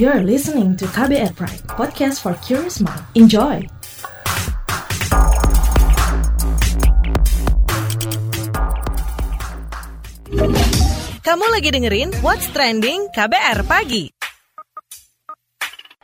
You're listening to KBR Pride, podcast for curious mind. Enjoy! Kamu lagi dengerin What's Trending KBR Pagi.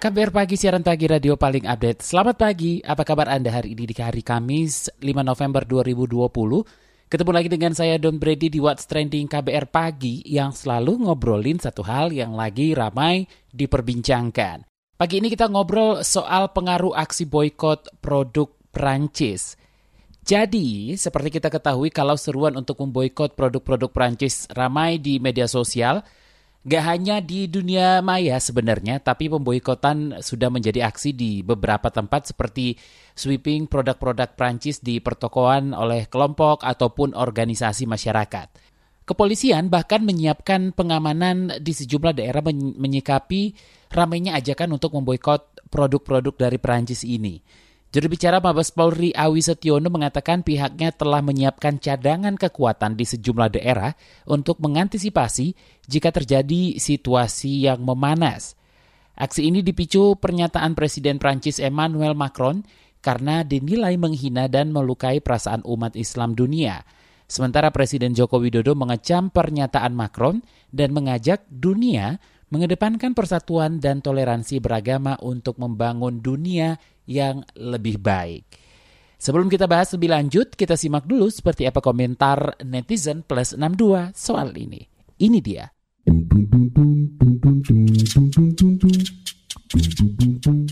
KBR Pagi, siaran pagi radio paling update. Selamat pagi, apa kabar Anda hari ini di hari Kamis 5 November 2020? Ketemu lagi dengan saya Don Brady di What's Trending KBR Pagi yang selalu ngobrolin satu hal yang lagi ramai diperbincangkan. Pagi ini kita ngobrol soal pengaruh aksi boykot produk Prancis. Jadi, seperti kita ketahui kalau seruan untuk memboikot produk-produk Prancis ramai di media sosial, gak hanya di dunia maya sebenarnya, tapi pemboikotan sudah menjadi aksi di beberapa tempat seperti sweeping produk-produk Prancis di pertokoan oleh kelompok ataupun organisasi masyarakat. Kepolisian bahkan menyiapkan pengamanan di sejumlah daerah menyikapi ramainya ajakan untuk memboikot produk-produk dari Prancis ini. Juru bicara Mabes Polri Awi Setiono mengatakan pihaknya telah menyiapkan cadangan kekuatan di sejumlah daerah untuk mengantisipasi jika terjadi situasi yang memanas. Aksi ini dipicu pernyataan Presiden Prancis Emmanuel Macron karena dinilai menghina dan melukai perasaan umat Islam dunia. Sementara Presiden Joko Widodo mengecam pernyataan Macron dan mengajak dunia mengedepankan persatuan dan toleransi beragama untuk membangun dunia yang lebih baik. Sebelum kita bahas lebih lanjut, kita simak dulu seperti apa komentar netizen plus 62 soal ini. Ini dia.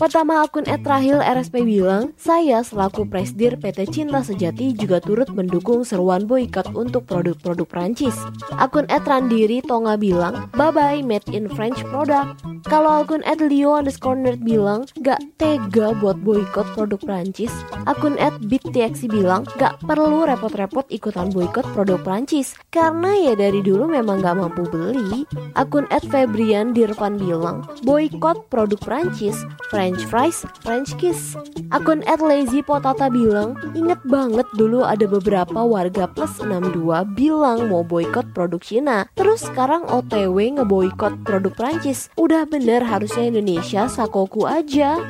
Pertama akun Etrahil RSP bilang, saya selaku presdir PT Cinta Sejati juga turut mendukung seruan boykot untuk produk-produk Prancis. Akun Etrandiri Tonga bilang, bye-bye made in French product. Kalau akun Leo underscore nerd bilang, gak tega buat boykot produk Prancis. Akun BitTXI bilang, gak perlu repot-repot ikutan boykot produk Prancis. Karena ya dari dulu memang gak mampu beli. Akun Febrian Dirvan bilang, boykot produk Prancis, French fries, French kiss. Akun Lazy Potata bilang, inget banget dulu ada beberapa warga plus 62 bilang mau boykot produk Cina. Terus sekarang OTW ngeboykot produk Prancis. Udah bener harusnya Indonesia sakoku aja.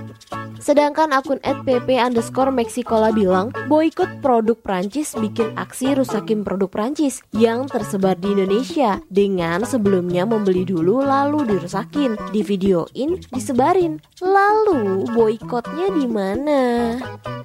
Sedangkan akun @pp underscore Meksikola bilang, boykot produk Prancis bikin aksi rusakin produk Prancis yang tersebar di Indonesia dengan sebelumnya membeli dulu lalu dirusakin, di videoin, disebarin. Lalu boykotnya di mana?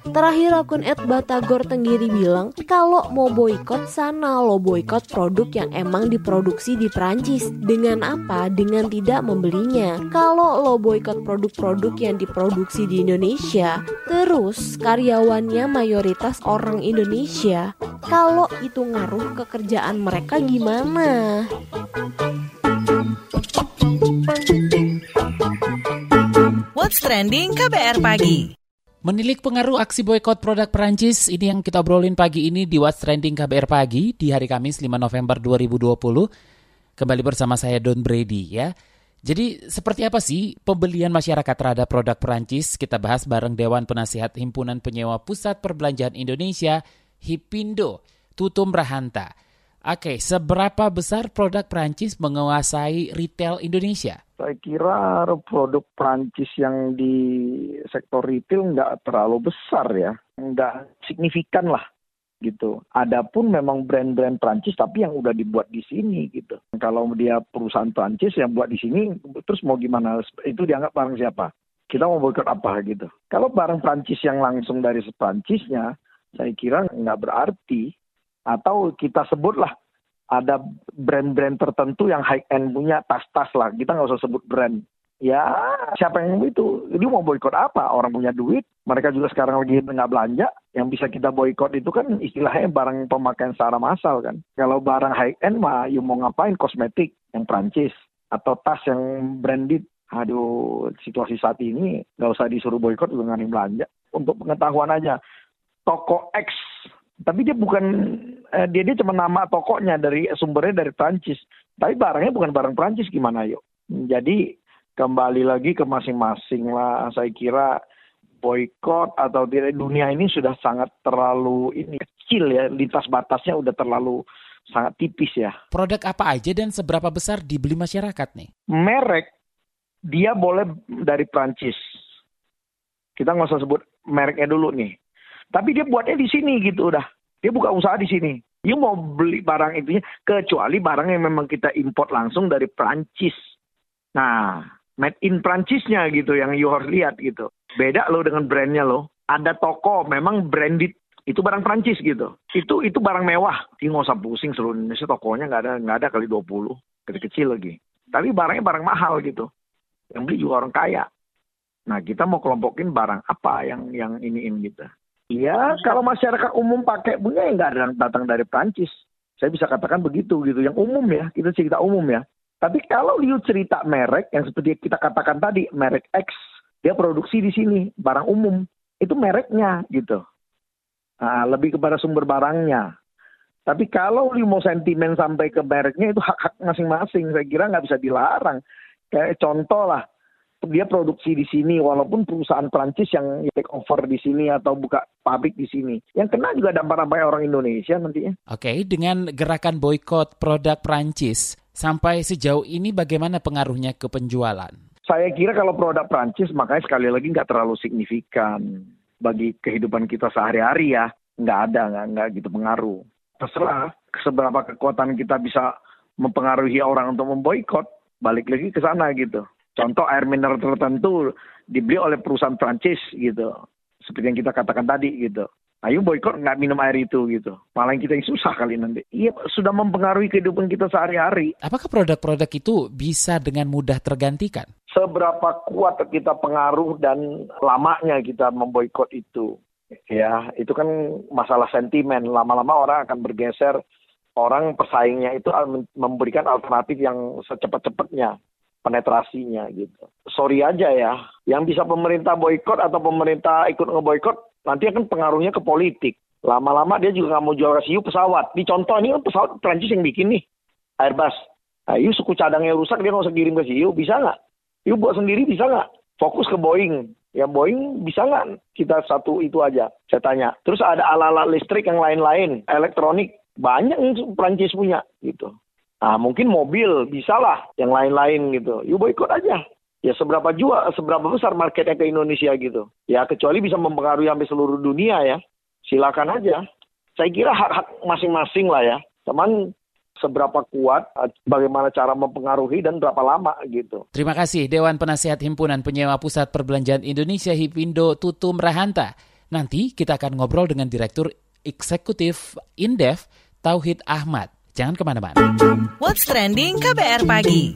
Terakhir akun @batagor tenggiri bilang, kalau mau boykot sana lo boykot produk yang emang diproduksi di Prancis. Dengan apa? Dengan tidak membelinya. Kalau lo boykot produk-produk yang diproduksi di Indonesia, terus karyawannya mayoritas orang Indonesia. Kalau itu ngaruh ke kerjaan mereka gimana? What's Trending KBR Pagi Menilik pengaruh aksi boykot produk Perancis, ini yang kita obrolin pagi ini di What's Trending KBR Pagi di hari Kamis 5 November 2020. Kembali bersama saya Don Brady ya. Jadi seperti apa sih pembelian masyarakat terhadap produk Perancis? Kita bahas bareng Dewan Penasihat Himpunan Penyewa Pusat Perbelanjaan Indonesia, Hipindo, Tutum Rahanta. Oke, seberapa besar produk Perancis menguasai retail Indonesia? Saya kira produk Perancis yang di sektor retail nggak terlalu besar ya, nggak signifikan lah gitu. Adapun memang brand-brand Prancis tapi yang udah dibuat di sini gitu. Kalau dia perusahaan Prancis yang buat di sini terus mau gimana? Itu dianggap barang siapa? Kita mau boikot apa gitu. Kalau barang Prancis yang langsung dari Prancisnya, saya kira nggak berarti. Atau kita sebutlah ada brand-brand tertentu yang high end punya tas-tas lah. Kita nggak usah sebut brand ya siapa yang itu? Jadi mau boykot apa? Orang punya duit mereka juga sekarang lagi nggak belanja. Yang bisa kita boykot itu kan istilahnya barang pemakaian secara massal kan. Kalau barang high end mah you mau ngapain? Kosmetik yang Prancis atau tas yang branded. Aduh situasi saat ini nggak usah disuruh boykot juga nggak belanja. Untuk pengetahuan aja toko X. Tapi dia bukan eh, dia dia cuma nama tokonya dari sumbernya dari Prancis. Tapi barangnya bukan barang Prancis gimana yuk? Jadi kembali lagi ke masing-masing lah. Saya kira boykot atau tidak dunia ini sudah sangat terlalu ini kecil ya lintas batasnya udah terlalu sangat tipis ya. Produk apa aja dan seberapa besar dibeli masyarakat nih? Merek dia boleh dari Prancis. Kita nggak usah sebut mereknya dulu nih. Tapi dia buatnya di sini gitu udah. Dia buka usaha di sini. You mau beli barang itu kecuali barang yang memang kita import langsung dari Prancis. Nah, made in Prancisnya gitu yang you harus lihat gitu. Beda loh dengan brandnya loh. Ada toko memang branded itu barang Prancis gitu. Itu itu barang mewah. Ini nggak usah pusing seluruh Indonesia tokonya nggak ada nggak ada kali 20 kecil-kecil lagi. Tapi barangnya barang mahal gitu. Yang beli juga orang kaya. Nah kita mau kelompokin barang apa yang yang iniin gitu. Iya, kalau masyarakat umum pakai bunga ya nggak datang dari Prancis. Saya bisa katakan begitu gitu. Yang umum ya, kita cerita umum ya. Tapi kalau you cerita merek yang seperti kita katakan tadi, merek X, dia produksi di sini, barang umum. Itu mereknya gitu. Nah, lebih kepada sumber barangnya. Tapi kalau you mau sentimen sampai ke mereknya itu hak-hak masing-masing. Saya kira nggak bisa dilarang. Kayak contoh lah, dia produksi di sini walaupun perusahaan Prancis yang take over di sini atau buka pabrik di sini. Yang kena juga dampak-dampak orang Indonesia nantinya. Oke, dengan gerakan boykot produk Prancis, sampai sejauh ini bagaimana pengaruhnya ke penjualan? Saya kira kalau produk Prancis makanya sekali lagi nggak terlalu signifikan bagi kehidupan kita sehari-hari ya. Nggak ada, nggak, nggak gitu pengaruh. Terserah seberapa kekuatan kita bisa mempengaruhi orang untuk memboikot, balik lagi ke sana gitu. Contoh air mineral tertentu dibeli oleh perusahaan Prancis gitu. Seperti yang kita katakan tadi gitu. Ayo boykot nggak minum air itu gitu. Malah kita yang susah kali nanti. Iya sudah mempengaruhi kehidupan kita sehari-hari. Apakah produk-produk itu bisa dengan mudah tergantikan? Seberapa kuat kita pengaruh dan lamanya kita memboikot itu. Ya, itu kan masalah sentimen. Lama-lama orang akan bergeser. Orang pesaingnya itu memberikan alternatif yang secepat-cepatnya penetrasinya gitu. Sorry aja ya, yang bisa pemerintah boykot atau pemerintah ikut ngeboykot nanti akan pengaruhnya ke politik. Lama-lama dia juga nggak mau jual ke pesawat. Di contoh ini kan pesawat Prancis yang bikin nih, Airbus. Nah, Yu suku cadangnya rusak dia nggak usah kirim ke Siu, bisa nggak? Yu buat sendiri bisa nggak? Fokus ke Boeing. Ya Boeing bisa nggak kita satu itu aja? Saya tanya. Terus ada alat-alat listrik yang lain-lain, elektronik banyak yang Prancis punya gitu. Nah, mungkin mobil bisa lah, yang lain-lain gitu. You boykot aja. Ya seberapa jual, seberapa besar marketnya ke Indonesia gitu. Ya kecuali bisa mempengaruhi sampai seluruh dunia ya. Silakan aja. Saya kira hak-hak masing-masing lah ya. Cuman seberapa kuat, bagaimana cara mempengaruhi dan berapa lama gitu. Terima kasih Dewan Penasihat Himpunan Penyewa Pusat Perbelanjaan Indonesia Hipindo Tutum Rahanta. Nanti kita akan ngobrol dengan Direktur Eksekutif Indef Tauhid Ahmad. Jangan ke mana-mana. What's Trending KBR Pagi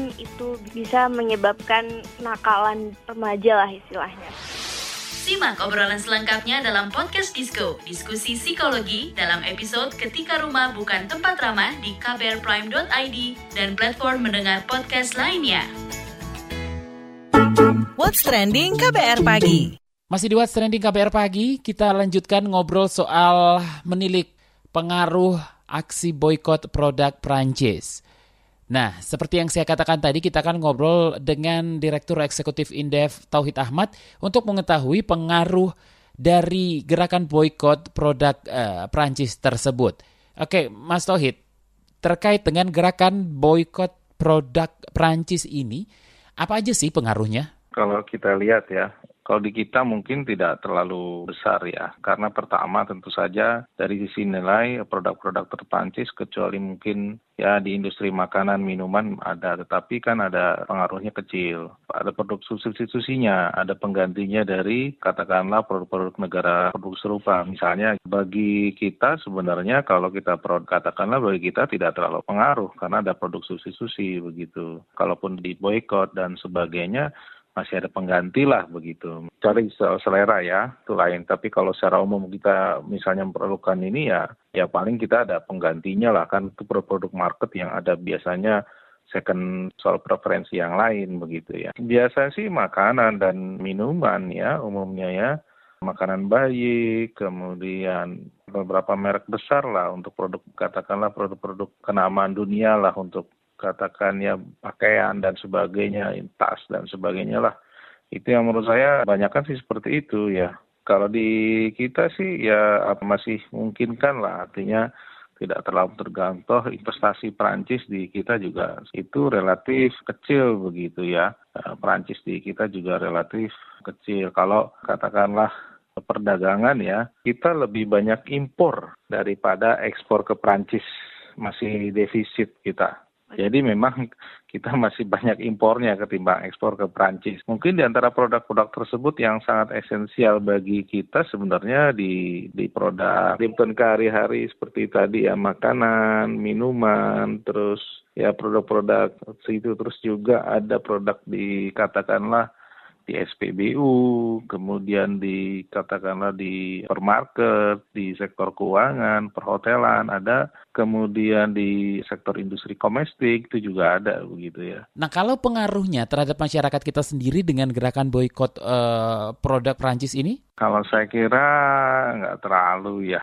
itu bisa menyebabkan nakalan remaja lah istilahnya. Simak obrolan selengkapnya dalam podcast Disco, diskusi psikologi dalam episode Ketika Rumah Bukan Tempat Ramah di kbrprime.id dan platform mendengar podcast lainnya. What's Trending KBR Pagi Masih di What's Trending KBR Pagi, kita lanjutkan ngobrol soal menilik pengaruh aksi boykot produk Prancis. Nah, seperti yang saya katakan tadi, kita akan ngobrol dengan Direktur Eksekutif Indef Tauhid Ahmad untuk mengetahui pengaruh dari gerakan boykot produk uh, Prancis tersebut. Oke, Mas Tauhid, terkait dengan gerakan boykot produk Prancis ini, apa aja sih pengaruhnya? Kalau kita lihat ya, kalau di kita mungkin tidak terlalu besar ya, karena pertama tentu saja dari sisi nilai produk-produk terpancis kecuali mungkin ya di industri makanan minuman ada, tetapi kan ada pengaruhnya kecil. Ada produk substitusinya, ada penggantinya dari katakanlah produk-produk negara produk serupa. Misalnya bagi kita sebenarnya kalau kita produk katakanlah bagi kita tidak terlalu pengaruh karena ada produk substitusi begitu. Kalaupun di boykot dan sebagainya masih ada pengganti lah begitu. Cari selera ya, itu lain. Tapi kalau secara umum kita misalnya memerlukan ini ya, ya paling kita ada penggantinya lah kan itu produk market yang ada biasanya second soal preferensi yang lain begitu ya. Biasa sih makanan dan minuman ya umumnya ya. Makanan bayi, kemudian beberapa merek besar lah untuk produk katakanlah produk-produk kenamaan dunia lah untuk katakan ya pakaian dan sebagainya, tas dan sebagainya lah. Itu yang menurut saya banyakkan sih seperti itu ya. Kalau di kita sih ya masih mungkin kan lah artinya tidak terlalu tergantung investasi Perancis di kita juga itu relatif kecil begitu ya. Eh, Perancis di kita juga relatif kecil. Kalau katakanlah perdagangan ya, kita lebih banyak impor daripada ekspor ke Perancis masih defisit kita. Jadi memang kita masih banyak impornya ketimbang ekspor ke Prancis. Mungkin di antara produk-produk tersebut yang sangat esensial bagi kita sebenarnya di di produk Lipton hari-hari seperti tadi ya makanan, minuman, terus ya produk-produk situ terus juga ada produk di katakanlah di SPBU, kemudian di katakanlah di supermarket, di sektor keuangan, perhotelan ada, kemudian di sektor industri komestik itu juga ada begitu ya. Nah kalau pengaruhnya terhadap masyarakat kita sendiri dengan gerakan boykot uh, produk Prancis ini? Kalau saya kira nggak terlalu ya.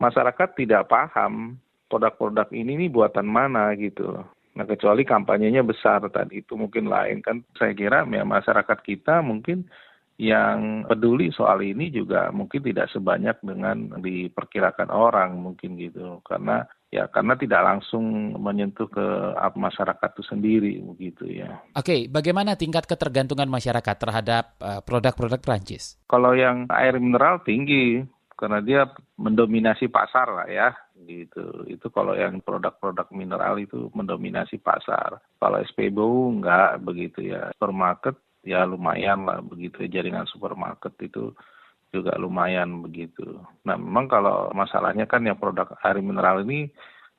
Masyarakat tidak paham produk-produk ini nih buatan mana gitu. Nah kecuali kampanyenya besar tadi itu mungkin lain kan saya kira ya masyarakat kita mungkin yang peduli soal ini juga mungkin tidak sebanyak dengan diperkirakan orang mungkin gitu karena ya karena tidak langsung menyentuh ke masyarakat itu sendiri begitu ya. Oke, bagaimana tingkat ketergantungan masyarakat terhadap uh, produk-produk Prancis? Kalau yang air mineral tinggi karena dia mendominasi pasar lah ya gitu. Itu kalau yang produk-produk mineral itu mendominasi pasar. Kalau SPBU enggak begitu ya. Supermarket ya lumayan lah begitu jaringan supermarket itu juga lumayan begitu. Nah memang kalau masalahnya kan yang produk air mineral ini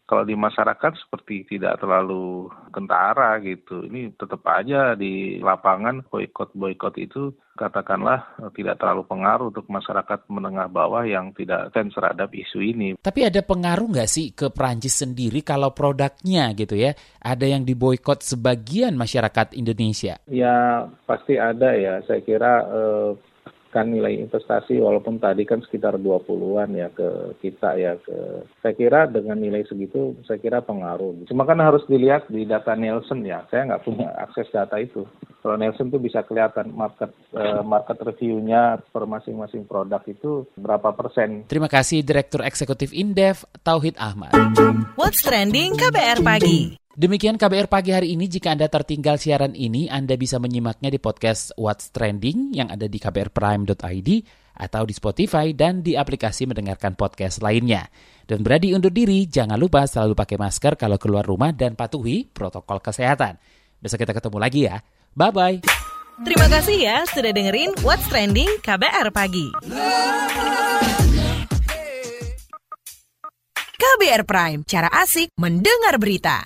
kalau di masyarakat seperti tidak terlalu kentara gitu. Ini tetap aja di lapangan boykot-boykot itu katakanlah tidak terlalu pengaruh untuk masyarakat menengah bawah yang tidak fans terhadap isu ini. Tapi ada pengaruh nggak sih ke Prancis sendiri kalau produknya gitu ya? Ada yang diboykot sebagian masyarakat Indonesia? Ya pasti ada ya. Saya kira eh, kan nilai investasi walaupun tadi kan sekitar 20-an ya ke kita ya ke saya kira dengan nilai segitu saya kira pengaruh. Cuma kan harus dilihat di data Nielsen ya. Saya nggak punya akses data itu. Kalau Nielsen tuh bisa kelihatan market uh, market reviewnya per masing-masing produk itu berapa persen. Terima kasih Direktur Eksekutif Indef Tauhid Ahmad. What's trending KBR pagi? Demikian KBR pagi hari ini. Jika Anda tertinggal siaran ini, Anda bisa menyimaknya di podcast What's Trending yang ada di kbrprime.id atau di Spotify dan di aplikasi mendengarkan podcast lainnya. Dan berani undur diri, jangan lupa selalu pakai masker kalau keluar rumah dan patuhi protokol kesehatan. Besok kita ketemu lagi ya. Bye-bye. Terima kasih ya sudah dengerin What's Trending KBR Pagi. KBR Prime, cara asik mendengar berita.